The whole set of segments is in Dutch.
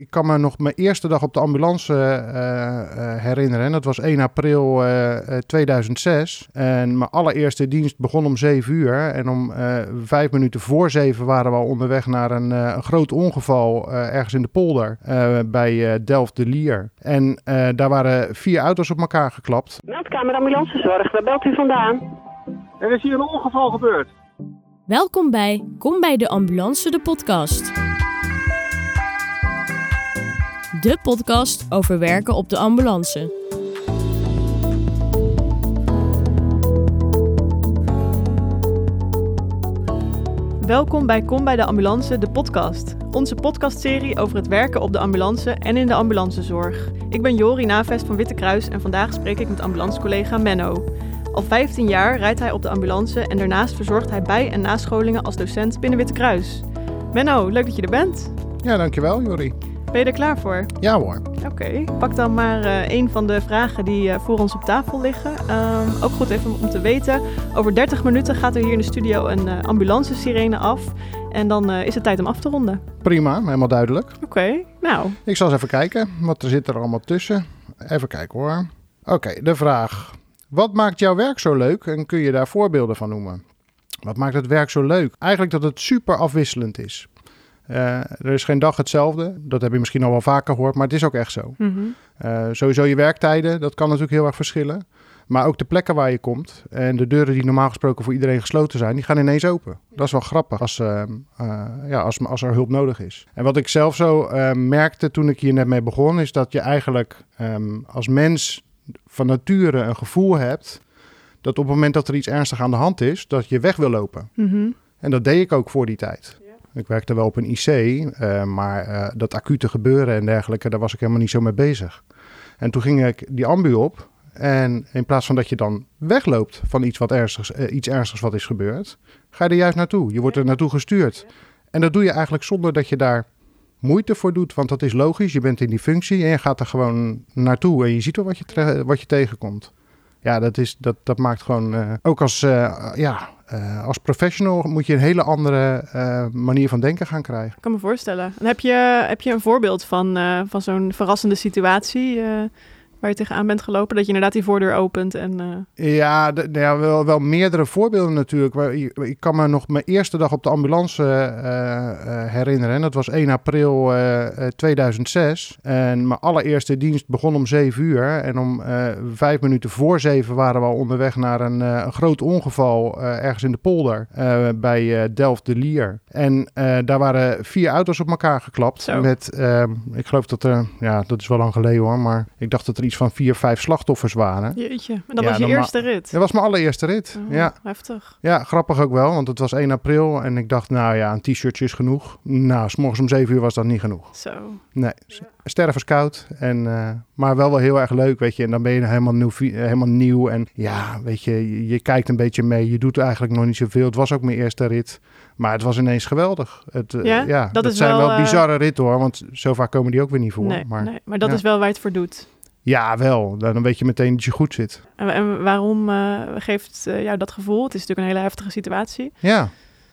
Ik kan me nog mijn eerste dag op de ambulance uh, uh, herinneren. Dat was 1 april uh, 2006. En mijn allereerste dienst begon om 7 uur. En om vijf minuten voor 7 waren we al onderweg naar een, een groot ongeval ergens in de polder bij Delft de Lier. En daar waren vier auto's op elkaar geklapt. Meldkamer ambulancezorg, waar belt u vandaan? Er is hier een ongeval gebeurd. Welkom bij Kom bij de Ambulance, de podcast. De podcast over werken op de ambulance. Welkom bij Kom bij de Ambulance, de podcast. Onze podcastserie over het werken op de ambulance en in de ambulancezorg. Ik ben Jori Navest van Witte Kruis en vandaag spreek ik met ambulancecollega Menno. Al 15 jaar rijdt hij op de ambulance en daarnaast verzorgt hij bij- en nascholingen als docent binnen Witte Kruis. Menno, leuk dat je er bent. Ja, dankjewel Jori. Ben je er klaar voor? Ja hoor. Oké, pak dan maar uh, een van de vragen die uh, voor ons op tafel liggen. Um, ook goed even om te weten, over 30 minuten gaat er hier in de studio een uh, ambulance-sirene af. En dan is het tijd om af te ronden. Prima, helemaal duidelijk. Oké, nou. Ik zal eens even kijken, wat er zit er allemaal tussen. Even kijken hoor. Oké, de vraag. Wat maakt jouw werk zo leuk en kun je daar voorbeelden van noemen? Wat maakt het werk zo leuk? Eigenlijk dat het super afwisselend is. Uh, er is geen dag hetzelfde. Dat heb je misschien al wel vaker gehoord, maar het is ook echt zo. Mm -hmm. uh, sowieso je werktijden, dat kan natuurlijk heel erg verschillen. Maar ook de plekken waar je komt en de deuren die normaal gesproken voor iedereen gesloten zijn, die gaan ineens open. Dat is wel grappig als, uh, ja, als, als er hulp nodig is. En wat ik zelf zo merkte toen ik hier net mee begon, is dat je eigenlijk um, als mens van nature een gevoel hebt dat op het moment dat er iets ernstig aan de hand is, dat je weg wil lopen. Mm -hmm. En dat deed ik ook voor die tijd. Ik werkte wel op een IC, uh, maar uh, dat acute gebeuren en dergelijke, daar was ik helemaal niet zo mee bezig. En toen ging ik die ambu op. En in plaats van dat je dan wegloopt van iets, wat ernstigs, uh, iets ernstigs wat is gebeurd, ga je er juist naartoe. Je wordt er naartoe gestuurd. En dat doe je eigenlijk zonder dat je daar moeite voor doet, want dat is logisch. Je bent in die functie en je gaat er gewoon naartoe en je ziet wel wat je, wat je tegenkomt. Ja, dat, is, dat, dat maakt gewoon, uh, ook als, uh, ja, uh, als professional moet je een hele andere manier van denken gaan krijgen. Ik kan me voorstellen. En heb, je, heb je een voorbeeld van, van zo'n verrassende situatie waar je tegenaan bent gelopen? Dat je inderdaad die voordeur opent en... Uh... Ja, ja wel, wel meerdere voorbeelden natuurlijk. Ik kan me nog mijn eerste dag op de ambulance uh, uh, herinneren. Dat was 1 april 2006. En mijn allereerste dienst begon om 7 uur. En om vijf minuten voor 7 waren we al onderweg naar een, een groot ongeval ergens in de polder bij Delft de Lier. En daar waren vier auto's op elkaar geklapt. Zo. Met, ik geloof dat er, ja, dat is wel lang geleden hoor, maar ik dacht dat er iets van vier, vijf slachtoffers waren. Jeetje, en dat ja, was je eerste rit? Dat was mijn allereerste rit, oh, ja. Heftig. Ja, grappig ook wel, want het was 1 april en ik dacht, nou ja, een t-shirtje is genoeg. Nou, s morgens om 7 uur was dat niet genoeg. Zo. Nee, ja. stervenskoud, en, uh, maar wel wel heel erg leuk, weet je. En dan ben je helemaal nieuw, helemaal nieuw en ja, weet je, je, je kijkt een beetje mee. Je doet eigenlijk nog niet zoveel. Het was ook mijn eerste rit. Maar het was ineens geweldig. Het, ja, uh, ja dat, zijn wel, wel bizarre ritten hoor, want zo vaak komen die ook weer niet voor. Nee, maar, nee, maar dat ja. is wel waar je het voor doet. Ja, wel. Dan weet je meteen dat je goed zit. En, en waarom uh, geeft uh, jou dat gevoel? Het is natuurlijk een hele heftige situatie. Ja.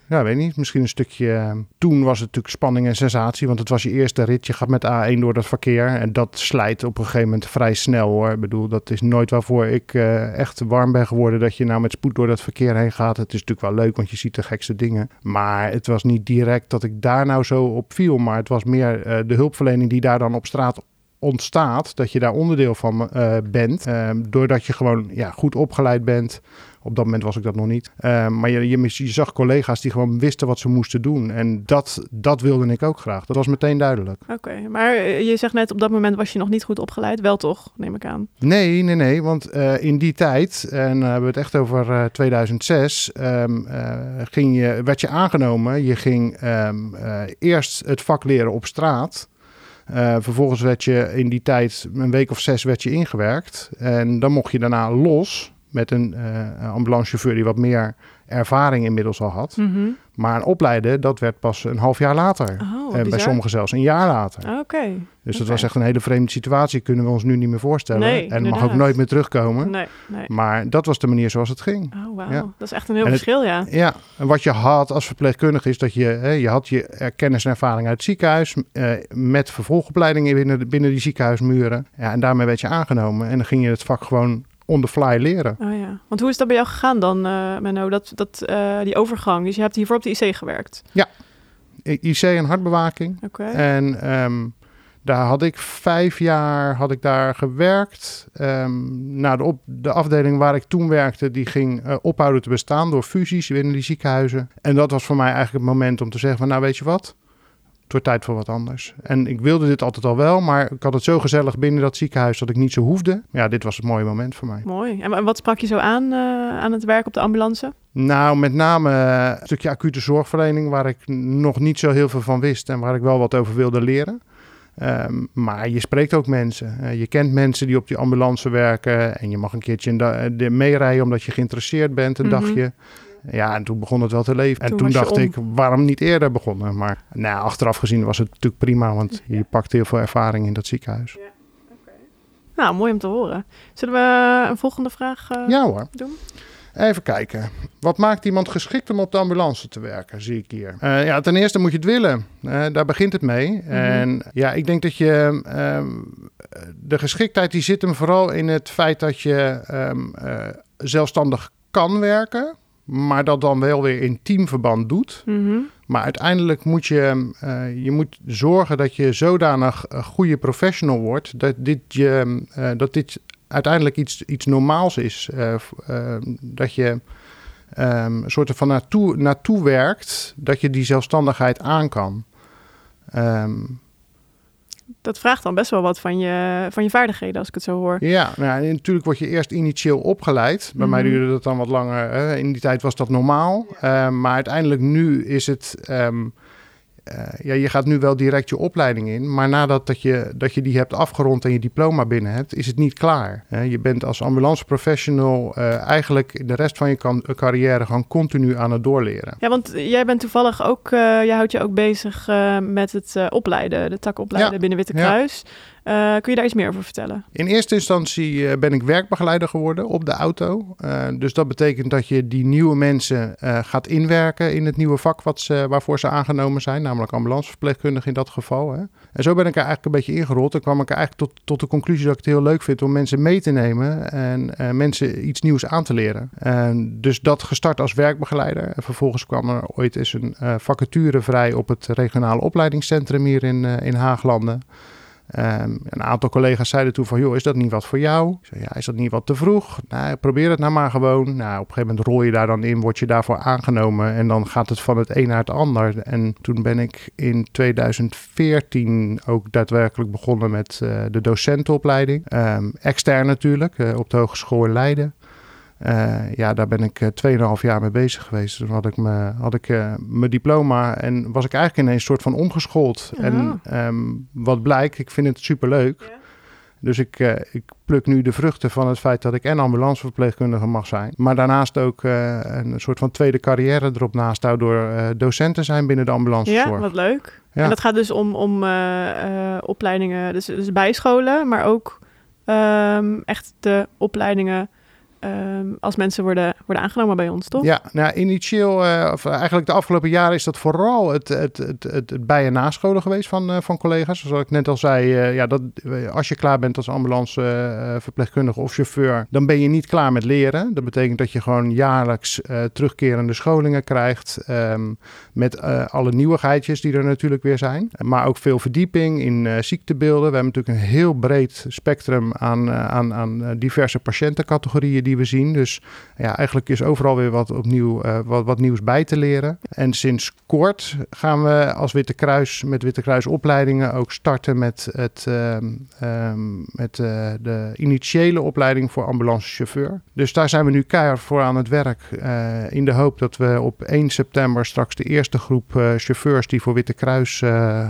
Ja, weet niet. Misschien een stukje... Uh, toen was het natuurlijk spanning en sensatie, want het was je eerste rit. Je gaat met A1 door dat verkeer en dat slijt op een gegeven moment vrij snel hoor. Ik bedoel, dat is nooit waarvoor ik uh, echt warm ben geworden dat je nou met spoed door dat verkeer heen gaat. Het is natuurlijk wel leuk, want je ziet de gekste dingen. Maar het was niet direct dat ik daar nou zo op viel, maar het was meer uh, de hulpverlening die daar dan op straat ontstaat, dat je daar onderdeel van uh, bent. Uh, doordat je gewoon ja, goed opgeleid bent. Op dat moment was ik dat nog niet. Uh, maar je, je, je, zag collega's die gewoon wisten wat ze moesten doen. En dat, dat wilde ik ook graag. Dat was meteen duidelijk. Oké, okay, maar je zegt net op dat moment was je nog niet goed opgeleid. Wel toch, neem ik aan? Nee, nee, nee. Want uh, in die tijd, en dan hebben we het echt over uh, 2006, um, ging je, werd je aangenomen. Je ging um, eerst het vak leren op straat. Uh, vervolgens werd je in die tijd, een week of zes, werd je ingewerkt. En dan mocht je daarna los met een uh, ambulancechauffeur die wat meer ervaring inmiddels al had. Mhm. Maar een opleiden, dat werd pas een half jaar later. Oh, en bij sommigen zelfs een jaar later. Oké. Dus dat was echt een hele vreemde situatie. Kunnen we ons nu niet meer voorstellen. Nee, en mag ook nooit meer terugkomen. Nee, nee. Maar dat was de manier zoals het ging. Oh, wauw. Ja. Dat is echt een heel het- verschil, ja. Ja, en wat je had als verpleegkundige is dat je, hè, je had je kennis en ervaring uit het ziekenhuis eh, met vervolgopleidingen binnen, de- binnen die ziekenhuismuren. Ja, en daarmee werd je aangenomen en dan ging je het vak gewoon on the fly leren. Oh ja. Want hoe is dat bij jou gegaan dan, eh Menno, dat, dat, eh, die overgang? Dus je hebt hiervoor op de IC gewerkt. I- IC en hartbewaking. Oké. En ehm, daar had ik vijf jaar had ik daar gewerkt. Nou, de, op, de afdeling waar ik toen werkte, die ging eh, ophouden te bestaan door fusies binnen die ziekenhuizen. En dat was voor mij eigenlijk het moment om te zeggen van, nou weet je wat, het wordt tijd voor wat anders. En ik wilde dit altijd al wel, maar ik had het zo gezellig binnen dat ziekenhuis dat ik niet zo hoefde. Ja, dit was het mooie moment voor mij. Mooi. En wa- wat sprak je zo aan eh, aan het werk op de ambulance? Nou, met name eh, een stukje acute zorgverlening, waar ik nog niet zo heel veel van wist en waar ik wel wat over wilde leren. Ehm, maar je spreekt ook mensen. Eh, je kent mensen die op die ambulance werken. En je mag een keertje meerijden omdat je geïnteresseerd bent een Mhm. dagje. Ja, en toen begon het wel te leven. En Toen dacht ik, waarom niet eerder begonnen? Maar nou, achteraf gezien was het natuurlijk prima, want je pakt heel veel ervaring in dat ziekenhuis. Nou, mooi om te horen. Zullen we een volgende vraag eh, Ja hoor. doen? Even kijken. Wat maakt iemand geschikt om op de ambulance te werken, zie ik hier. Eh, ja, ten eerste moet je het willen. Eh, daar begint het mee. En ja, ik denk dat je... ehm, de geschiktheid die zit hem vooral in het feit dat je ehm, eh, zelfstandig kan werken... maar dat dan wel weer in teamverband doet. Mhm. Maar uiteindelijk moet je, eh, je moet zorgen dat je zodanig een goede professional wordt... dat dit, je, eh, dat dit uiteindelijk iets, iets normaals is. Eh, eh, dat je ehm, een soort van naartoe, naartoe werkt, dat je die zelfstandigheid aan kan. Ehm, Dat vraagt dan best wel wat van je, van je vaardigheden, als ik het zo hoor. ja, nou, en natuurlijk word je eerst initieel opgeleid. Bij mij Mhm. duurde dat dan wat langer. Hè. In die tijd was dat normaal. Ehm, maar uiteindelijk nu is het... ehm, eh, ja, je gaat nu wel direct je opleiding in. Maar nadat dat je, dat je die hebt afgerond en je diploma binnen hebt... is het niet klaar. Je bent als ambulance professional... eh, eigenlijk de rest van je kan- carrière gewoon continu aan het doorleren. Ja, want jij bent toevallig ook, eh jij houdt je ook bezig eh, met het eh, opleiden, de tak opleiden Ja. binnen Witte Ja. Eh, kun je daar iets meer over vertellen? In eerste instantie eh, ben ik werkbegeleider geworden op de auto. Eh, dus dat betekent dat je die nieuwe mensen gaat inwerken in het nieuwe vak wat ze, waarvoor ze aangenomen zijn, namelijk ambulanceverpleegkundige in dat geval. Hè. En zo ben ik er eigenlijk een beetje ingerold. En kwam ik eigenlijk tot, tot de conclusie dat ik het heel leuk vind om mensen mee te nemen en mensen iets nieuws aan te leren. En dus dat gestart als werkbegeleider. En vervolgens kwam er ooit eens een vacature vrij op het regionale opleidingscentrum hier in, in Haaglanden. Ehm, een aantal collega's zeiden toen van, joh, is dat niet wat voor jou? Ik zei, ja, is dat niet wat te vroeg? Nou, probeer het nou maar gewoon. Nou, op een gegeven moment rol je daar dan in, word je daarvoor aangenomen en dan gaat het van het een naar het ander. En toen ben ik in 2014 ook daadwerkelijk begonnen met eh, de docentenopleiding. Ehm, extern natuurlijk, eh, op de Hogeschool in Leiden. Eh, ja, daar ben ik eh, 2,5 jaar mee bezig geweest. Toen had ik, me, had ik eh, mijn diploma en was ik eigenlijk ineens een soort van omgeschoold. Ja. En ehm, wat blijkt, ik vind het superleuk. Dus ik, ik pluk nu de vruchten van het feit dat ik en ambulanceverpleegkundige mag zijn. Maar daarnaast ook een soort van tweede carrière erop naast hou door docent te zijn binnen de ambulancezorg. Ja, wat leuk. Ja. En dat gaat dus om, om opleidingen, dus, dus bijscholen, maar ook ehm, echt de opleidingen ehm, als mensen worden, worden aangenomen bij ons, toch? Ja, nou, initieel, eh, of eigenlijk de afgelopen jaren is dat vooral het, het, het, het, bij- en nascholen geweest van, eh, van collega's. Zoals ik net al zei, eh, ja, dat, als je klaar bent als ambulanceverpleegkundige of chauffeur, dan ben je niet klaar met leren. Dat betekent dat je gewoon jaarlijks terugkerende scholingen krijgt ehm, met alle nieuwigheidjes die er natuurlijk weer zijn. Maar ook veel verdieping in ziektebeelden. We hebben natuurlijk een heel breed spectrum aan, aan, aan diverse patiëntencategorieën die we zien. Dus ja, eigenlijk is overal weer wat opnieuw eh, wat, wat nieuws bij te leren. En sinds kort gaan we als Witte Kruis met Witte Kruis opleidingen ook starten met, het, ehm, ehm, met eh, de initiële opleiding voor ambulancechauffeur. Dus daar zijn we nu keihard voor aan het werk. eh, in de hoop dat we op 1 september straks de eerste groep chauffeurs die voor Witte Kruis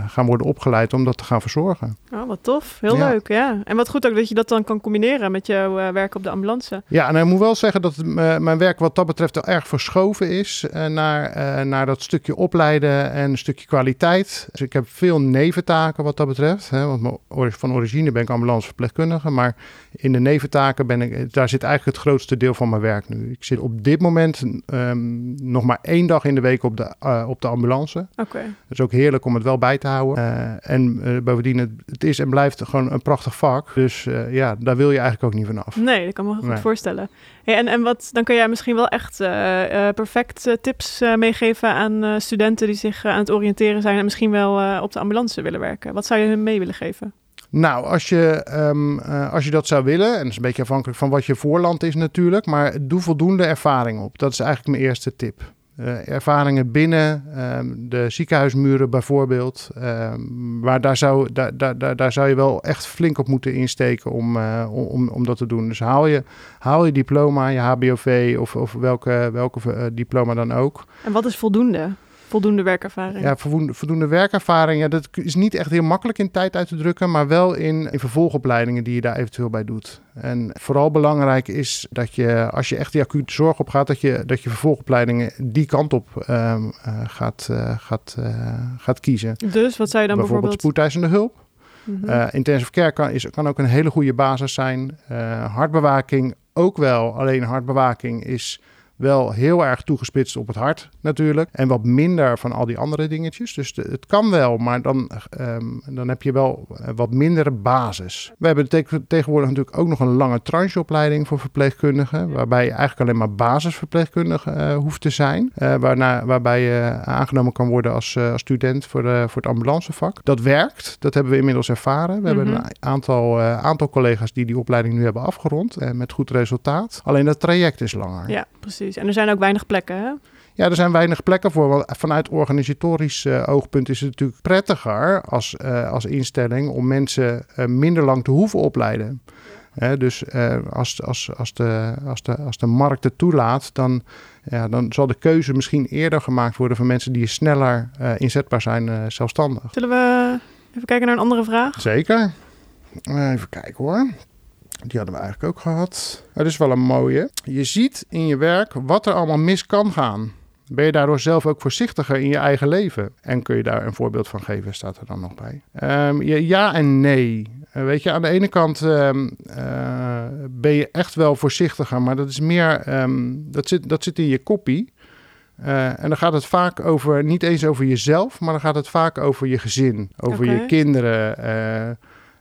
gaan worden opgeleid om dat te gaan verzorgen. Oh, wat tof. Heel Ja. leuk, ja. En wat goed ook dat je dat dan kan combineren met jouw werk op de ambulance. Ja, en ik moet wel zeggen dat eh, mijn werk wat dat betreft erg verschoven is eh, naar, eh, naar dat stukje opleiden en een stukje kwaliteit. Dus ik heb veel neventaken wat dat betreft. Hè, want van origine ben ik ambulanceverpleegkundige, maar in de neventaken ben ik, daar zit eigenlijk het grootste deel van mijn werk nu. Ik zit op dit moment ehm, nog maar één dag in de week op de, op de ambulance. Oké. Het is ook heerlijk om het wel bij te houden. En bovendien, het, het is en blijft gewoon een prachtig vak. Dus ja, daar wil je eigenlijk ook niet vanaf. Nee, dat kan me goed Nee. voorstellen. En, en wat, dan kun jij misschien wel echt eh, perfect eh, tips meegeven aan studenten die zich aan het oriënteren zijn en misschien wel op de ambulance willen werken. Wat zou je hun mee willen geven? Nou, als je, ehm, eh, als je dat zou willen, en dat is een beetje afhankelijk van wat je voorland is natuurlijk, maar doe voldoende ervaring op. Dat is eigenlijk mijn eerste tip. Eh, ervaringen binnen ehm, de ziekenhuismuren bijvoorbeeld. ehm, maar daar zou, daar, daar, daar, zou je wel echt flink op moeten insteken om, eh, om- om, om dat te doen. Dus haal je, haal je diploma, je HBOV of, of welke, welke eh, diploma dan ook. En wat is voldoende? Voldoende werkervaring? Ja, voldoende, voldoende werkervaring. Ja, dat is niet echt heel makkelijk in tijd uit te drukken, maar wel in, in vervolgopleidingen die je daar eventueel bij doet. En vooral belangrijk is dat je, als je echt die acute zorg op gaat, dat je, dat je vervolgopleidingen die kant op ehm, eh, gaat, eh, gaat, eh, gaat kiezen. Dus wat zou je dan bijvoorbeeld bijvoorbeeld... spoedeisende hulp. Mhm. Intensive care kan, is, kan ook een hele goede basis zijn. Eh, hartbewaking ook wel. Alleen hartbewaking is wel heel erg toegespitst op het hart natuurlijk. En wat minder van al die andere dingetjes. Dus de- het kan wel, maar dan, ehm, dan heb je wel eh, wat mindere basis. We hebben te- tegenwoordig natuurlijk ook nog een lange trancheopleiding voor verpleegkundigen. Waarbij je eigenlijk alleen maar basisverpleegkundige eh, hoeft te zijn. Eh, waarna, waarbij je aangenomen kan worden als, als student voor, de, voor het ambulancevak. Dat werkt, dat hebben we inmiddels ervaren. We hebben Mhm. een aantal, aantal collega's die die opleiding nu hebben afgerond. eh, met goed resultaat. Alleen dat traject is langer. Ja, precies. En er zijn ook weinig plekken, hè? Ja, er zijn weinig plekken voor. Want vanuit organisatorisch eh, oogpunt is het natuurlijk prettiger als, eh, als instelling om mensen eh, minder lang te hoeven opleiden. Dus als, als, als, de, als, de, als de markt het toelaat, dan, ja, dan zal de keuze misschien eerder gemaakt worden van mensen die sneller inzetbaar zijn zelfstandig. Zullen we even kijken naar een andere vraag? Zeker. Even kijken hoor. Die hadden we eigenlijk ook gehad. Dat is wel een mooie. Je ziet in je werk wat er allemaal mis kan gaan. Ben je daardoor zelf ook voorzichtiger in je eigen leven? En kun je daar een voorbeeld van geven, staat er dan nog bij. Ehm, ja, ja en nee. Eh, weet je, aan de ene kant ehm, eh, ben je echt wel voorzichtiger, maar dat is meer, ehm, dat, zit, dat zit in je koppie. Eh, en dan gaat het vaak over, niet eens over jezelf, maar dan gaat het vaak over je gezin, over je kinderen.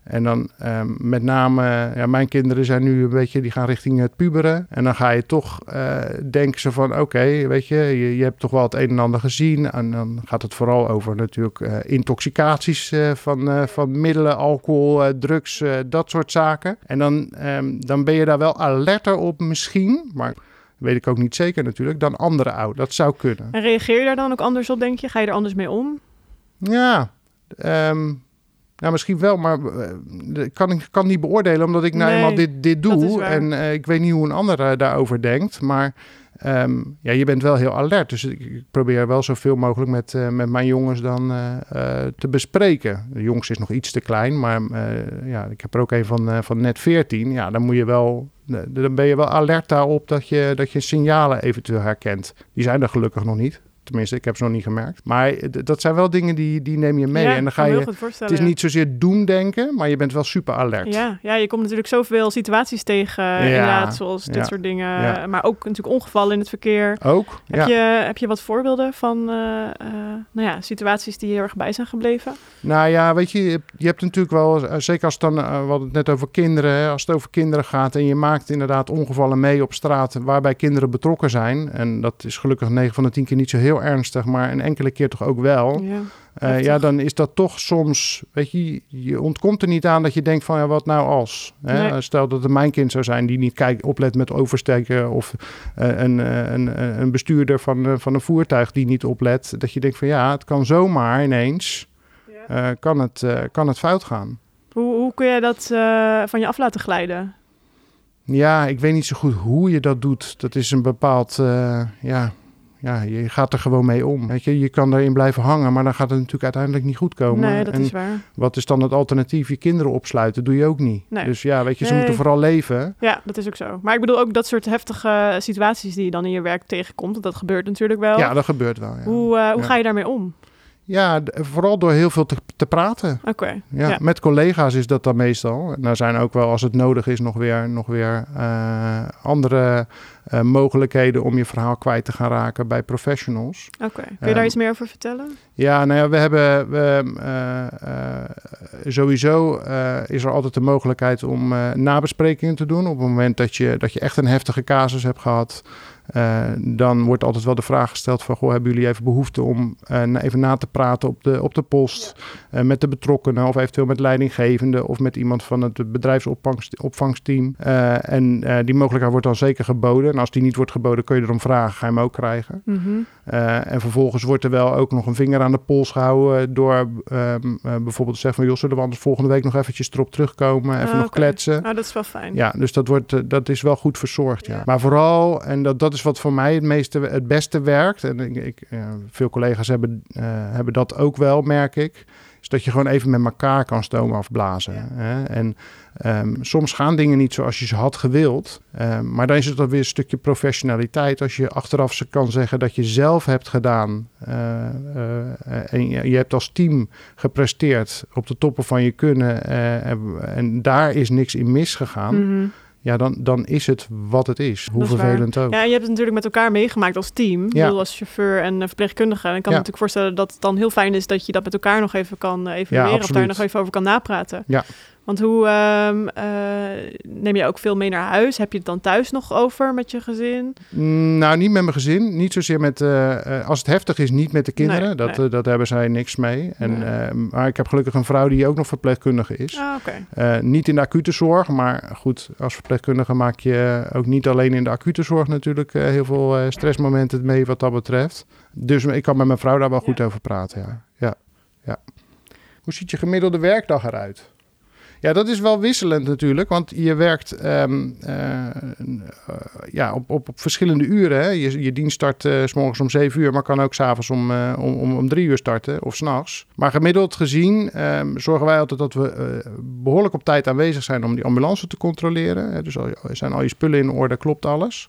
En dan ehm, met name, ja, mijn kinderen zijn nu een beetje, die gaan richting het puberen. En dan ga je toch eh, denken ze van, oké, weet je, je, je hebt toch wel het een en ander gezien. En dan gaat het vooral over natuurlijk eh, intoxicaties eh, van, van middelen, alcohol, drugs, dat soort zaken. En dan, ehm, dan ben je daar wel alerter op misschien, maar weet ik ook niet zeker natuurlijk, dan andere ouders. Dat zou kunnen. En reageer je daar dan ook anders op, denk je? Ga je er anders mee om? Ja, ehm, nou misschien wel, maar eh, ik kan ik kan niet beoordelen omdat ik nou Nee, eenmaal dit, dit doe. En eh, ik weet niet hoe een ander eh, daarover denkt. Maar ehm, ja, je bent wel heel alert. Dus ik, probeer wel zoveel mogelijk met, met mijn jongens dan te bespreken. De jongste is nog iets te klein, maar ja, ik heb er ook een van, van net 14. Ja, dan moet je wel. Dan ben je wel alert daarop dat je, dat je signalen eventueel herkent. Die zijn er gelukkig nog niet. Tenminste, ik heb ze nog niet gemerkt. Maar dat zijn wel dingen die, die neem je mee. Ja, en dan ga je. Het is niet zozeer doemdenken, maar je bent wel super alert. Ja, ja, je komt natuurlijk zoveel situaties tegen, eh, inderdaad, zoals dit ja, soort dingen. ja. Maar ook natuurlijk ongevallen in het verkeer. Ook? Heb, ja. je, heb je wat voorbeelden van eh, eh, nou ja, situaties die heel erg bij zijn gebleven? Nou ja, weet je, je hebt, natuurlijk wel, zeker als het dan, eh, we hadden het net over kinderen, hè, als het over kinderen gaat en je maakt inderdaad ongevallen mee op straat waarbij kinderen betrokken zijn. En dat is gelukkig 9 van de 10 keer niet zo heel ernstig, maar een enkele keer toch ook wel. Ja. Eh, ja, dan is dat toch soms, weet je, je ontkomt er niet aan dat je denkt van, ja, wat nou als? Hè? Nee. Stel dat het mijn kind zou zijn die niet kijkt, oplet met oversteken of eh, een, eh, een, een, bestuurder van, eh, van een voertuig die niet oplet. Dat je denkt van, ja, het kan zomaar ineens, eh, kan, het, eh, kan het fout gaan. Hoe, hoe kun je dat eh, van je af laten glijden? Ja, ik weet niet zo goed hoe je dat doet. Dat is een bepaald, eh, ja, ja, je gaat er gewoon mee om. Weet je, je kan erin blijven hangen, maar dan gaat het natuurlijk uiteindelijk niet goed komen. nee, dat En is waar. wat is dan het alternatief? Je kinderen opsluiten, doe je ook niet. Nee. Dus ja, weet je, ze Nee. moeten vooral leven. Ja, dat is ook zo. Maar ik bedoel ook dat soort heftige situaties die je dan in je werk tegenkomt. Want dat gebeurt natuurlijk wel. Ja, dat gebeurt wel. Ja, Hoe, eh, hoe Ja. ga je daarmee om? Ja vooral door heel veel te, te praten. Oké. Ja, Ja. Met collega's is dat dan meestal. En daar zijn ook wel, als het nodig is, nog weer, nog weer eh, andere eh, mogelijkheden om je verhaal kwijt te gaan raken bij professionals. Oké. Kun je daar Ehm, iets meer over vertellen? Ja, nou ja, we hebben we, eh, eh, sowieso is er altijd de mogelijkheid om nabesprekingen te doen. Op het moment dat je, dat je echt een heftige casus hebt gehad, eh, dan wordt altijd wel de vraag gesteld van, goh, hebben jullie even behoefte om eh, even na te praten op de, op de post eh, met de betrokkenen of eventueel met leidinggevende of met iemand van het bedrijfsopvangsteam. En die mogelijkheid wordt dan zeker geboden. En als die niet wordt geboden, kun je erom vragen, ga je hem ook krijgen. Mhm. En vervolgens wordt er wel ook nog een vinger aan de pols gehouden door ehm, eh, bijvoorbeeld te zeggen van... joh, zullen we anders volgende week nog eventjes erop terugkomen, even Ah, nog kletsen. Nou, dat is wel fijn. Ja, dus dat, wordt, dat is wel goed verzorgd, ja. Maar vooral, en dat, dat is wat voor mij het, meeste, het beste werkt... en ik, ik, eh, veel collega's hebben, eh, hebben dat ook wel, merk ik... is dat je gewoon even met elkaar kan stomen afblazen. Hè? En ehm, soms gaan dingen niet zoals je ze had gewild... Ehm, maar dan is het weer een stukje professionaliteit... als je achteraf ze kan zeggen dat je zelf hebt gedaan... eh, en je, je hebt als team gepresteerd op de toppen van je kunnen... en, en daar is niks in misgegaan... Mhm. Ja, dan, dan is het wat het is. Hoe waar. vervelend ook. Ja, je hebt het natuurlijk met elkaar meegemaakt als team. Ik Ja. bedoel, als chauffeur en eh, verpleegkundige. En ik kan Ja. me natuurlijk voorstellen dat het dan heel fijn is dat je dat met elkaar nog even kan eh, evalueren. of daar nog even over kan napraten. Ja. Want hoe ehm, eh, neem je ook veel mee naar huis? Heb je het dan thuis nog over met je gezin? Mm, Nou, niet met mijn gezin. Niet zozeer met... eh, eh, als het heftig is, niet met de kinderen. Nee, dat, nee. dat hebben zij niks mee. En, Nee. eh, maar ik heb gelukkig een vrouw die ook nog verpleegkundige is. Ah, niet in de acute zorg, maar goed, als verpleegkundige maak je ook niet alleen in de acute zorg natuurlijk heel veel stressmomenten mee wat dat betreft. Dus ik kan met mijn vrouw daar wel goed over praten, ja. ja. ja. Hoe ziet je gemiddelde werkdag eruit? Ja, dat is wel wisselend natuurlijk, want je werkt ehm, eh, eh, ja, op, op, op verschillende uren. Hè. Je, je dienst start eh, s morgens om 7 uur, maar kan ook s'avonds om, eh, om, om, om 3 uur starten of s'nachts. Maar gemiddeld gezien ehm, zorgen wij altijd dat we eh, behoorlijk op tijd aanwezig zijn om die ambulance te controleren. Dus al, zijn al je spullen in orde, klopt alles.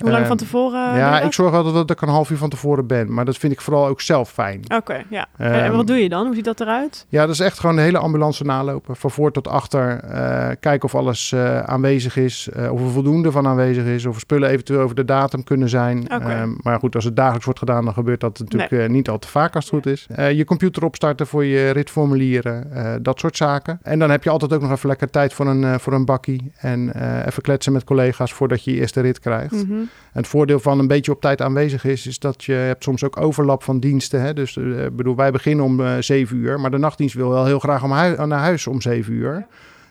Hoe lang Ehm, van tevoren? ja, ik zorg altijd dat ik een half uur van tevoren ben. Maar dat vind ik vooral ook zelf fijn. Oké, ja. en, en Ehm, wat doe je dan? Hoe ziet dat eruit? Ja, dat is echt gewoon de hele ambulance nalopen. Van voor tot achter. eh, kijken of alles eh, aanwezig is. eh, of er voldoende van aanwezig is. Of er spullen eventueel over de datum kunnen zijn. Oké. Ehm, maar goed, als het dagelijks wordt gedaan, dan gebeurt dat natuurlijk niet al te vaak als het goed is. Je computer opstarten voor je ritformulieren. dat soort zaken. En dan heb je altijd ook nog even lekker tijd voor een, voor een bakkie. En even kletsen met collega's voordat je je eerste rit krijgt. Mhm. En het voordeel van een beetje op tijd aanwezig is, is dat je hebt soms ook overlap van diensten. Hè? Dus eh, bedoel, wij beginnen om eh 7 uur, maar de nachtdienst wil wel heel graag om hui- naar huis om 7 uur.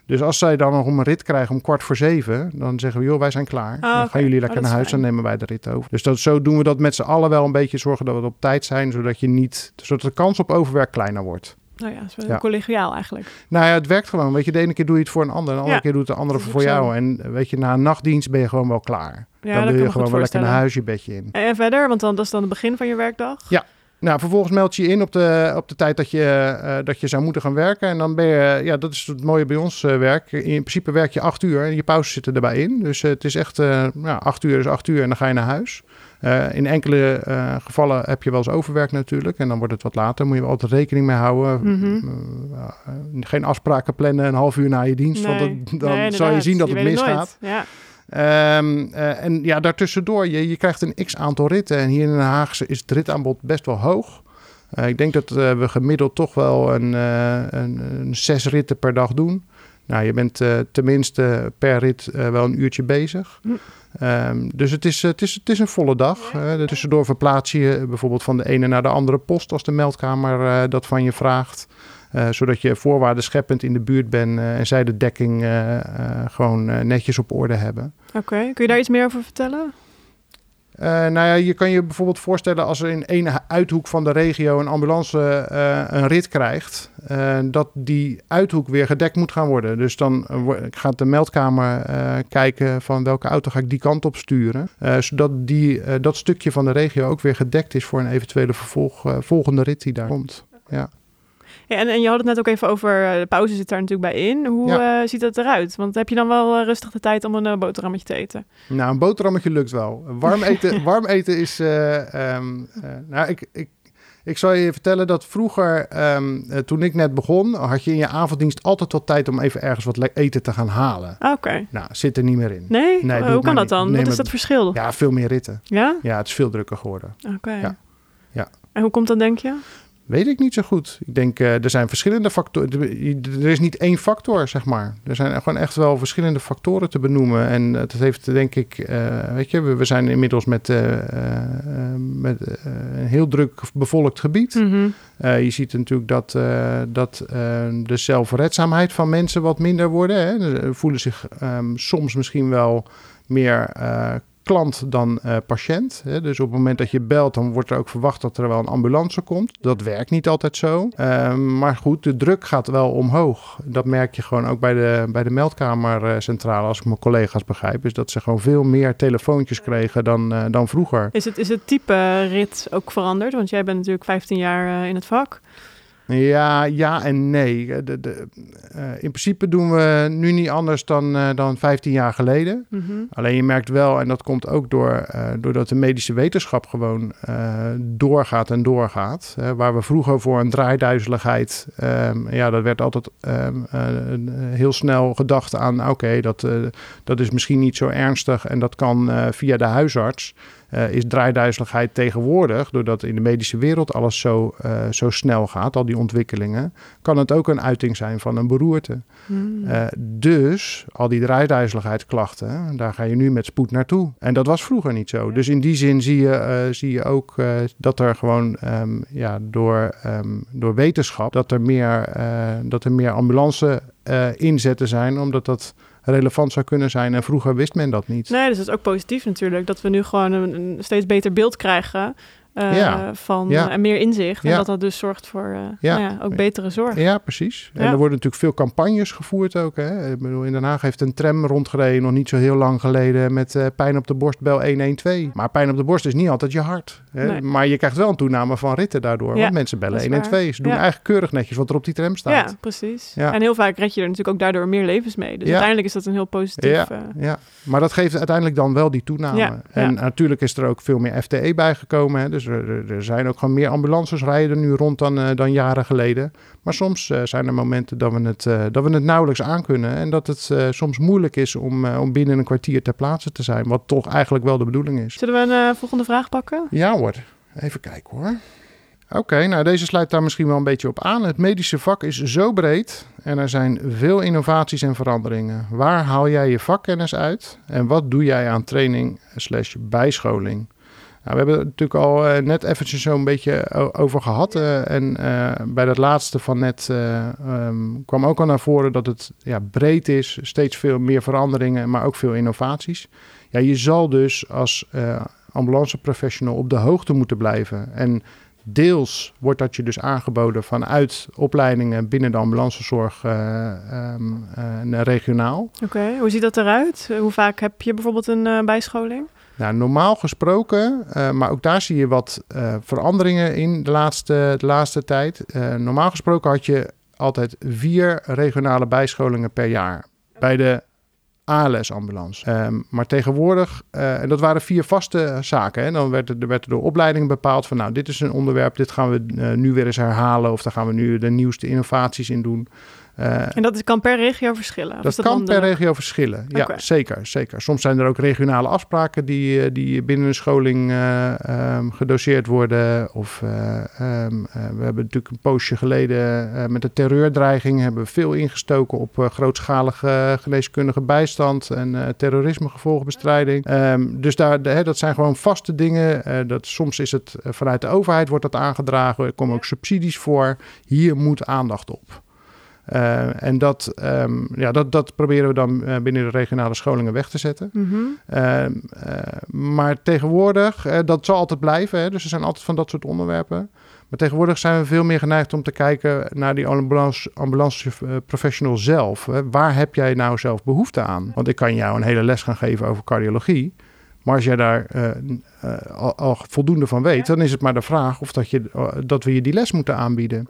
Dus als zij dan nog om een rit krijgen om kwart voor zeven, dan zeggen we, joh, wij zijn klaar. dan Ah, oké. gaan jullie Oh, lekker naar is huis, dan nemen wij de rit over. Dus dat, zo doen we dat met z'n allen wel een beetje, zorgen dat we op tijd zijn, zodat je niet, zodat de kans op overwerk kleiner wordt. Nou ja, dat is wel Ja. collegiaal eigenlijk. Nou ja, het werkt gewoon. Weet je, de ene keer doe je het voor een ander, de andere Ja, keer doet de andere voor jou. En eh, weet je, na een nachtdienst ben je gewoon wel klaar. Ja, dan wil je gewoon wel lekker naar huis je bedje in. En verder, want dan, dat is dan het begin van je werkdag? Ja. Nou, vervolgens meld je je in op de, op de tijd dat je, eh, dat je zou moeten gaan werken. En dan ben je, ja, dat is het mooie bij ons eh, werk. In principe werk je acht uur en je pauzes zitten erbij in. Dus het is echt, ja, acht uur is acht uur en dan ga je naar huis. Eh, in enkele eh, gevallen heb je wel eens overwerk natuurlijk. En dan wordt het wat later. Moet je wel altijd rekening mee houden. Mhm. Eh, eh, geen afspraken plannen een half uur na je dienst. want dan, Nee, zal je zien dat het misgaat. Ja. Ehm, eh, en ja, daartussendoor, je, je krijgt een x aantal ritten. En hier in Den Haag is het ritaanbod best wel hoog. Ik denk dat we gemiddeld toch wel een, een, een zes ritten per dag doen. Nou, je bent tenminste per rit wel een uurtje bezig. Hm. Ehm, dus het is, het, is, het is een volle dag. Eh, tussendoor verplaats je je bijvoorbeeld van de ene naar de andere post als de meldkamer eh, dat van je vraagt. Eh, zodat je voorwaarden scheppend in de buurt bent eh, en zij de dekking eh, eh, gewoon eh, netjes op orde hebben. Oké, kun je daar iets meer over vertellen? Uh, nou ja, je kan je bijvoorbeeld voorstellen als er in één uithoek van de regio een ambulance uh, een rit krijgt, uh, dat die uithoek weer gedekt moet gaan worden. Dus dan gaat de meldkamer kijken van welke auto ga ik die kant op sturen, zodat die, dat stukje van de regio ook weer gedekt is voor een eventuele vervolg, volgende rit die daar komt. Ja. Ja, en, en je had het net ook even over, eh, de pauze zit daar natuurlijk bij in. Hoe ja. uh, ziet dat eruit? Want heb je dan wel uh, rustig de tijd om een uh, boterhammetje te eten? Nou, een boterhammetje lukt wel. Warm eten, warm eten is... Um, nou, ik, ik, ik zal je vertellen dat vroeger, um, toen ik net begon... had je in je avonddienst altijd wat tijd om even ergens wat eten te gaan halen. Oké. Okay. Nou, zit er niet meer in. Nee? nee hoe kan dat dan? Wat is dat verschil? Ja, veel meer ritten. Ja? Ja, het is veel drukker geworden. Oké. Ja. ja. En hoe komt dat, denk je? Weet ik niet zo goed. Ik denk, uh, er zijn verschillende factoren. Er is niet één factor, zeg maar. Er zijn gewoon echt wel verschillende factoren te benoemen. En dat heeft, denk ik, uh, weet je, we, we, zijn inmiddels met, uh, met een heel druk bevolkt gebied. Mm -hmm. je ziet natuurlijk dat, dat de zelfredzaamheid van mensen wat minder worden. Hè. Ze voelen zich um, soms misschien wel meer klant dan uh, patiënt. Hè. Dus op het moment dat je belt, dan wordt er ook verwacht dat er wel een ambulance komt. Dat werkt niet altijd zo. Uh, maar goed, de druk gaat wel omhoog. Dat merk je gewoon ook bij de, bij de meldkamercentrale, als ik mijn collega's begrijp. Is dat ze gewoon veel meer telefoontjes kregen dan, uh, dan vroeger. Is het, is het type rit ook veranderd? Want jij bent natuurlijk 15 jaar in het vak. Ja, ja en nee. De, de, uh, in principe doen we nu niet anders dan, uh, dan 15 jaar geleden. Mm -hmm. Alleen je merkt wel, en dat komt ook door, uh, doordat de medische wetenschap gewoon doorgaat en doorgaat. waar we vroeger voor een draaiduizeligheid, um, ja, dat werd altijd um, heel snel gedacht aan, oké, okay, dat, dat is misschien niet zo ernstig en dat kan via de huisarts. Uh, is draaiduizeligheid tegenwoordig, doordat in de medische wereld alles zo, uh, zo snel gaat, al die ontwikkelingen, kan het ook een uiting zijn van een beroerte. Mm. Uh, dus al die draaiduizeligheidsklachten, daar ga je nu met spoed naartoe. En dat was vroeger niet zo. Ja. Dus in die zin zie je, zie je ook dat er gewoon um, ja, door, um, door wetenschap, dat er meer, dat er meer ambulance inzetten zijn, omdat dat relevant zou kunnen zijn. En vroeger wist men dat niet. Nee, dus dat is ook positief natuurlijk. Dat we nu gewoon een, een steeds beter beeld krijgen uh, ja. van ja. en meer inzicht. En Ja. dat dat dus zorgt voor uh, Ja. nou ja, ook betere zorg. Ja, precies. En er worden natuurlijk veel campagnes gevoerd ook. Hè? Ik bedoel, in Den Haag heeft een tram rondgereden nog niet zo heel lang geleden met eh, pijn op de borst, bel 112. Maar pijn op de borst is niet altijd je hart. Hè? Nee. Maar je krijgt wel een toename van ritten daardoor. Want mensen bellen dat is 112. Ze doen eigenlijk keurig netjes wat er op die tram staat. Ja, precies. En heel vaak red je er natuurlijk ook daardoor meer levens mee. Dus uiteindelijk is dat een heel positief... Ja, eh, ja, maar dat geeft uiteindelijk dan wel die toename. En natuurlijk is er ook veel meer FTE bijgekomen. Hè? Dus er, er- er zijn ook gewoon meer ambulances rijden nu rond dan, eh, dan jaren geleden. Maar soms eh, zijn er momenten dat we het, eh, dat we het nauwelijks aankunnen. En dat het soms moeilijk is om, om binnen een kwartier ter plaatse te zijn. Wat toch eigenlijk wel de bedoeling is. Zullen we een volgende vraag pakken? Ja hoor, even kijken hoor. Oké, nou deze sluit daar misschien wel een beetje op aan. Het medische vak is zo breed en er zijn veel innovaties en veranderingen. Waar haal jij je vakkennis uit en wat doe jij aan training slash bijscholing? Nou, we hebben het natuurlijk al eh, net eventjes zo'n beetje over gehad. eh, en eh, bij dat laatste van net eh, ehm, kwam ook al naar voren dat het ja, breed is. Steeds veel meer veranderingen, maar ook veel innovaties. Ja, je zal dus als ambulanceprofessional op de hoogte moeten blijven. En deels wordt dat je dus aangeboden vanuit opleidingen binnen de ambulancezorg eh, regionaal. Oké, hoe ziet dat eruit? Hoe vaak heb je bijvoorbeeld een eh, bijscholing? Nou, normaal gesproken, eh, maar ook daar zie je wat eh, veranderingen in de laatste, de laatste tijd. Eh, normaal gesproken had je altijd vier regionale bijscholingen per jaar bij de ALS-ambulance. Ehm, maar tegenwoordig, en dat waren vier vaste zaken. Hè. Dan werd er, er werd er door opleidingen bepaald van, nou, dit is een onderwerp, dit gaan we nu weer eens herhalen. Of daar gaan we nu de nieuwste innovaties in doen. Eh, En dat kan per regio verschillen? Dat kan per regio verschillen. Ja, zeker, zeker. Soms zijn er ook regionale afspraken die, eh, die binnen een scholing eh, ehm, gedoseerd worden. Of eh, ehm, eh, we hebben natuurlijk een poosje geleden met de terreurdreiging hebben we veel ingestoken op grootschalige geneeskundige bijstand en terrorismegevolgenbestrijding. Ehm, dus daar, de- hè, dat zijn gewoon vaste dingen. Dat, soms is het vanuit de overheid wordt dat aangedragen. Er komen ook subsidies voor. Hier moet aandacht op. Eh, en dat, ehm, ja, dat, dat proberen we dan eh, binnen de regionale scholingen weg te zetten. Mhm. Ehm, eh, maar tegenwoordig, dat zal altijd blijven. Hè? Dus er zijn altijd van dat soort onderwerpen. Maar tegenwoordig zijn we veel meer geneigd om te kijken naar die ambulance, ambulance professional zelf. Hè? Waar heb jij nou zelf behoefte aan? Want ik kan jou een hele les gaan geven over cardiologie. Maar als jij daar al, al voldoende van weet, dan is het maar de vraag of dat, je, dat we je die les moeten aanbieden.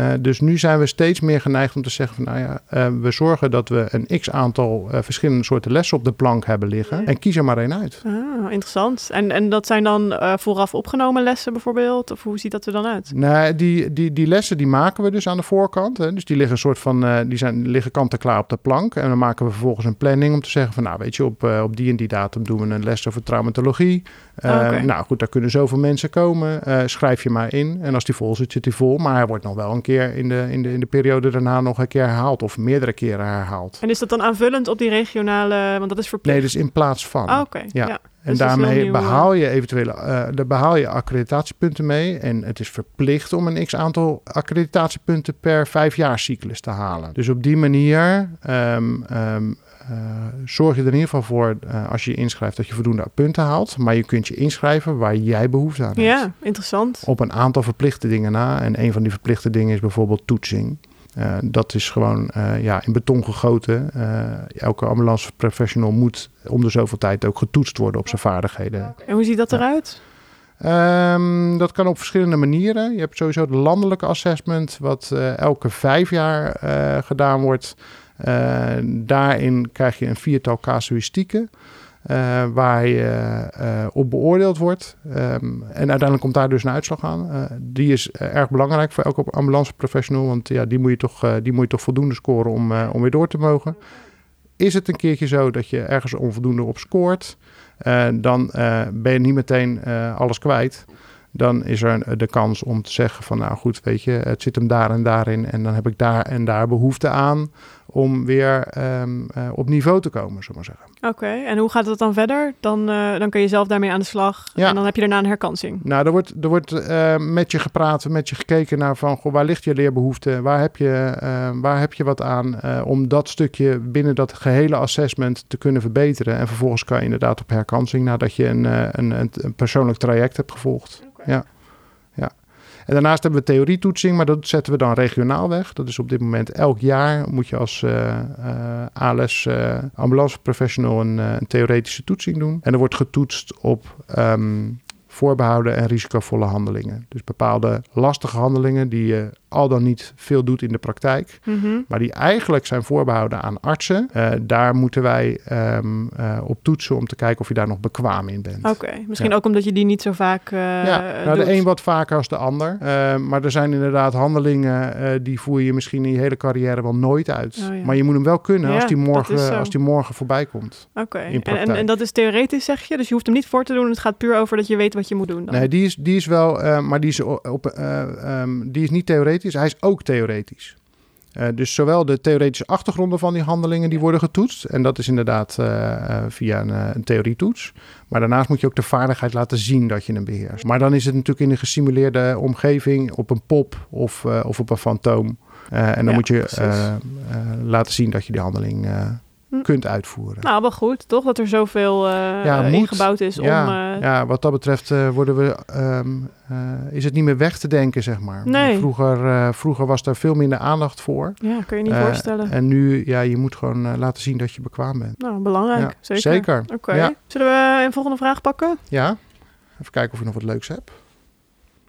Eh, dus nu zijn we steeds meer geneigd om te zeggen van nou ja, eh, we zorgen dat we een x aantal eh, verschillende soorten lessen op de plank hebben liggen. En kies er maar één uit. Ah, interessant. En, en dat zijn dan vooraf opgenomen lessen bijvoorbeeld? Of hoe ziet dat er dan uit? Nee, die, die, die lessen die maken we dus aan de voorkant. Hè. Dus die liggen een soort van, die zijn, liggen kant en klaar op de plank. En dan maken we vervolgens een planning om te zeggen van, nou weet je, op, op die en die datum doen we een les over traumatologie. Oké. Nou goed, daar kunnen zoveel mensen komen. Schrijf je maar in. En als die vol zit, zit die vol. Maar hij wordt nog wel een keer in de, in de, in de periode daarna nog een keer herhaald. Of meerdere keren herhaald. En is dat dan aanvullend op die regionale, want dat is verplicht? Nee, dus in plaats van. Ah, oké. Ja. Ja. En Dus daarmee nieuw, eh. behaal je eventuele, daar behaal je accreditatiepunten mee. En het is verplicht om een x aantal accreditatiepunten per vijfjaarscyclus te halen. Dus op die manier ehm, ehm, eh, zorg je er in ieder geval voor, eh, als je je inschrijft, dat je voldoende punten haalt. Maar je kunt je inschrijven waar jij behoefte aan hebt. Ja, interessant. Op een aantal verplichte dingen na. En een van die verplichte dingen is bijvoorbeeld toetsing. Eh, dat is gewoon eh, ja, in beton gegoten. Eh, elke ambulance professional moet om de zoveel tijd ook getoetst worden op zijn vaardigheden. En hoe ziet dat Ja. eruit? Ehm, dat kan op verschillende manieren. Je hebt sowieso het landelijke assessment, wat eh, elke vijf jaar eh, gedaan wordt. Eh, daarin krijg je een viertal casuïstieken. eh, waar je eh, op beoordeeld wordt. Ehm, en uiteindelijk komt daar dus een uitslag aan. Die is erg belangrijk voor elke ambulanceprofessional. Want ja, die, moet je toch, die moet je toch voldoende scoren om, om weer door te mogen. Is het een keertje zo dat je ergens onvoldoende op scoort, dan ben je niet meteen alles kwijt. Dan is er een- de kans om te zeggen van nou goed, weet je, het zit hem daar en daarin. En dan heb ik daar en daar behoefte aan om weer ehm, eh, op niveau te komen, zullen maar zeggen. Oké, en hoe gaat het dan verder? Dan, eh, dan kun je zelf daarmee aan de slag. Ja. En dan heb je daarna een herkansing. Nou, er wordt, er wordt eh, met je gepraat, met je gekeken naar van goh, waar ligt je leerbehoefte? Waar heb je, eh, waar heb je wat aan eh, om dat stukje binnen dat gehele assessment te kunnen verbeteren? En vervolgens kan je inderdaad op herkansing nadat je een, eh, een, een, een persoonlijk traject hebt gevolgd. Ja. ja. En daarnaast hebben we theorietoetsing, maar dat zetten we dan regionaal weg. Dat is op dit moment elk jaar moet je als eh eh, ALS eh, professional een, eh, een theoretische toetsing doen. En er wordt getoetst op ehm, voorbehouden en risicovolle handelingen. Dus bepaalde lastige handelingen die je al dan niet veel doet in de praktijk, Mhm. maar die eigenlijk zijn voorbehouden aan artsen. Eh, daar moeten wij ehm, eh, op toetsen om te kijken of je daar nog bekwaam in bent. Oké, misschien Ja. ook omdat je die niet zo vaak eh Ja, nou, doet. de een wat vaker als de ander. Maar er zijn inderdaad handelingen die voer je misschien in je hele carrière wel nooit uit. Oh, ja. Maar je moet hem wel kunnen Ja, als, die morgen, als die morgen voorbij komt. Oké, en, en, en dat is theoretisch zeg je? Dus je hoeft hem niet voor te doen. Het gaat puur over dat je weet wat je moet doen dan. Nee, die is, die is wel, eh, maar die is, op, eh, ehm, die is niet theoretisch, hij is ook theoretisch. Eh, dus zowel de theoretische achtergronden van die handelingen die worden getoetst. En dat is inderdaad via een, een theorietoets. Maar daarnaast moet je ook de vaardigheid laten zien dat je hem beheerst. Maar dan is het natuurlijk in een gesimuleerde omgeving op een pop of, of op een fantoom. En dan Ja, moet je laten zien dat je die handeling. Kunt uitvoeren. Nou, wel goed, toch? Dat er zoveel Ja, moet. ingebouwd is ja, om... eh, ja, wat dat betreft eh, worden we, ehm, eh, is het niet meer weg te denken, zeg maar. Nee. Vroeger, vroeger was daar veel minder aandacht voor. ja, kun je niet voorstellen. En nu, ja, je moet gewoon laten zien dat je bekwaam bent. Nou, belangrijk. Ja, zeker. zeker. Oké. Zullen we een volgende vraag pakken? Ja, even kijken of je nog wat leuks hebt.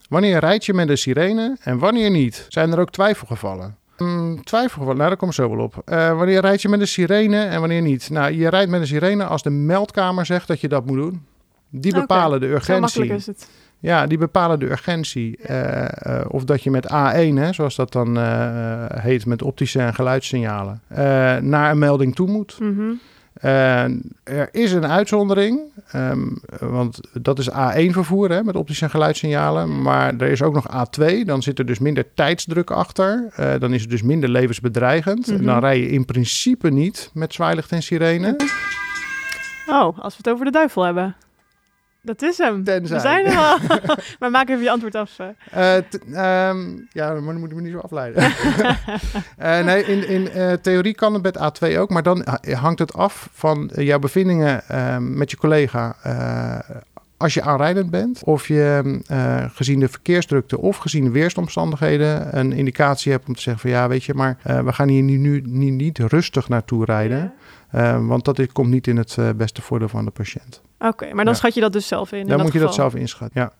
Wanneer rijd je met een sirene en wanneer niet? Zijn er ook twijfelgevallen? Hmm, twijfelgevallen, nou daar kom ik zo wel op. Eh, wanneer rijd je met een sirene en wanneer niet? Nou, je rijdt met een sirene als de meldkamer zegt dat je dat moet doen. Die bepalen de Zo urgentie. makkelijk is het. Ja, die bepalen de urgentie. Eh, eh, of dat je met A1, hè, zoals dat dan heet, met optische en geluidssignalen, naar een melding toe moet. Mhm. Er is een uitzondering, ehm, want dat is A1 vervoer hè, met optische en geluidssignalen. Maar er is ook nog A2, dan zit er dus minder tijdsdruk achter. Eh, dan is het dus minder levensbedreigend. En Mhm. dan rij je in principe niet met zwaailicht en sirene. Oh, als we het over de duivel hebben. Dat is hem. Tenzij. We zijn er al. maar maak even je antwoord af. eh. Eh, ehm, ja, maar dan moet ik me niet zo afleiden. Eh, nee, in, in theorie kan het met A2 ook, maar dan ha- hangt het af van jouw bevindingen eh, met je collega. als je aanrijdend bent, of je gezien de verkeersdrukte of gezien de weersomstandigheden een indicatie hebt om te zeggen van ja, weet je, maar we gaan hier nu, nu, nu niet rustig naartoe rijden, want dat komt niet in het beste voordeel van de patiënt. Oké, maar dan Ja. schat je dat dus zelf in. in Dan moet je dat zelf inschatten. Ja.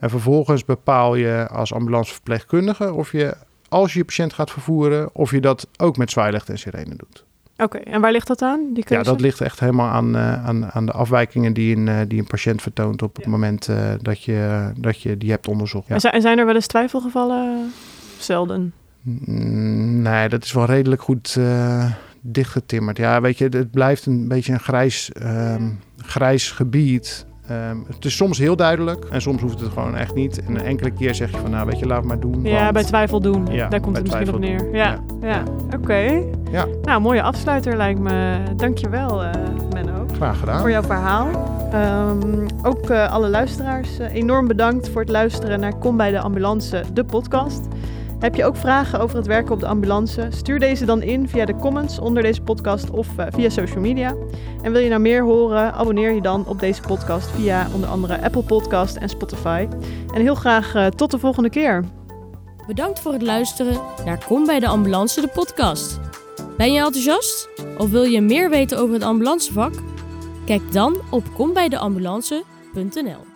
En vervolgens bepaal je als ambulanceverpleegkundige of je, als je je patiënt gaat vervoeren, of je dat ook met zwaailicht en sirene doet. Oké, en waar ligt dat aan? Die Ja, dat ligt echt helemaal aan, eh, aan, aan de afwijkingen die een, eh, die een patiënt vertoont op het moment eh, dat, je, dat je die hebt onderzocht. Ja. En, zijn, er wel eens twijfelgevallen? Zelden. Mm, Nee, dat is wel redelijk goed eh, dichtgetimmerd. Ja, weet je, het blijft een beetje een grijs, ehm, grijs gebied. Ehm, het is soms heel duidelijk en soms hoeft het gewoon echt niet. En een enkele keer zeg je van, nou weet je, laat het maar doen. Ja, want- bij twijfel doen. Ja, Daar komt het misschien op neer. Ja, ja. oké. Ja. Nou, mooie afsluiter lijkt me. Dankjewel, eh Menno. Graag gedaan. voor jouw verhaal. Ehm, ook eh, alle luisteraars eh, enorm bedankt voor het luisteren naar Kom bij de Ambulance, de podcast. Heb je ook vragen over het werken op de ambulance? Stuur deze dan in via de comments onder deze podcast of eh, via social media. En wil je nou meer horen? Abonneer je dan op deze podcast via onder andere Apple Podcast en Spotify. En heel graag eh, tot de volgende keer. Bedankt voor het luisteren naar Kom bij de Ambulance, de podcast. Ben je enthousiast? Of wil je meer weten over het ambulancevak? Kijk dan op kombijdeambulance.nl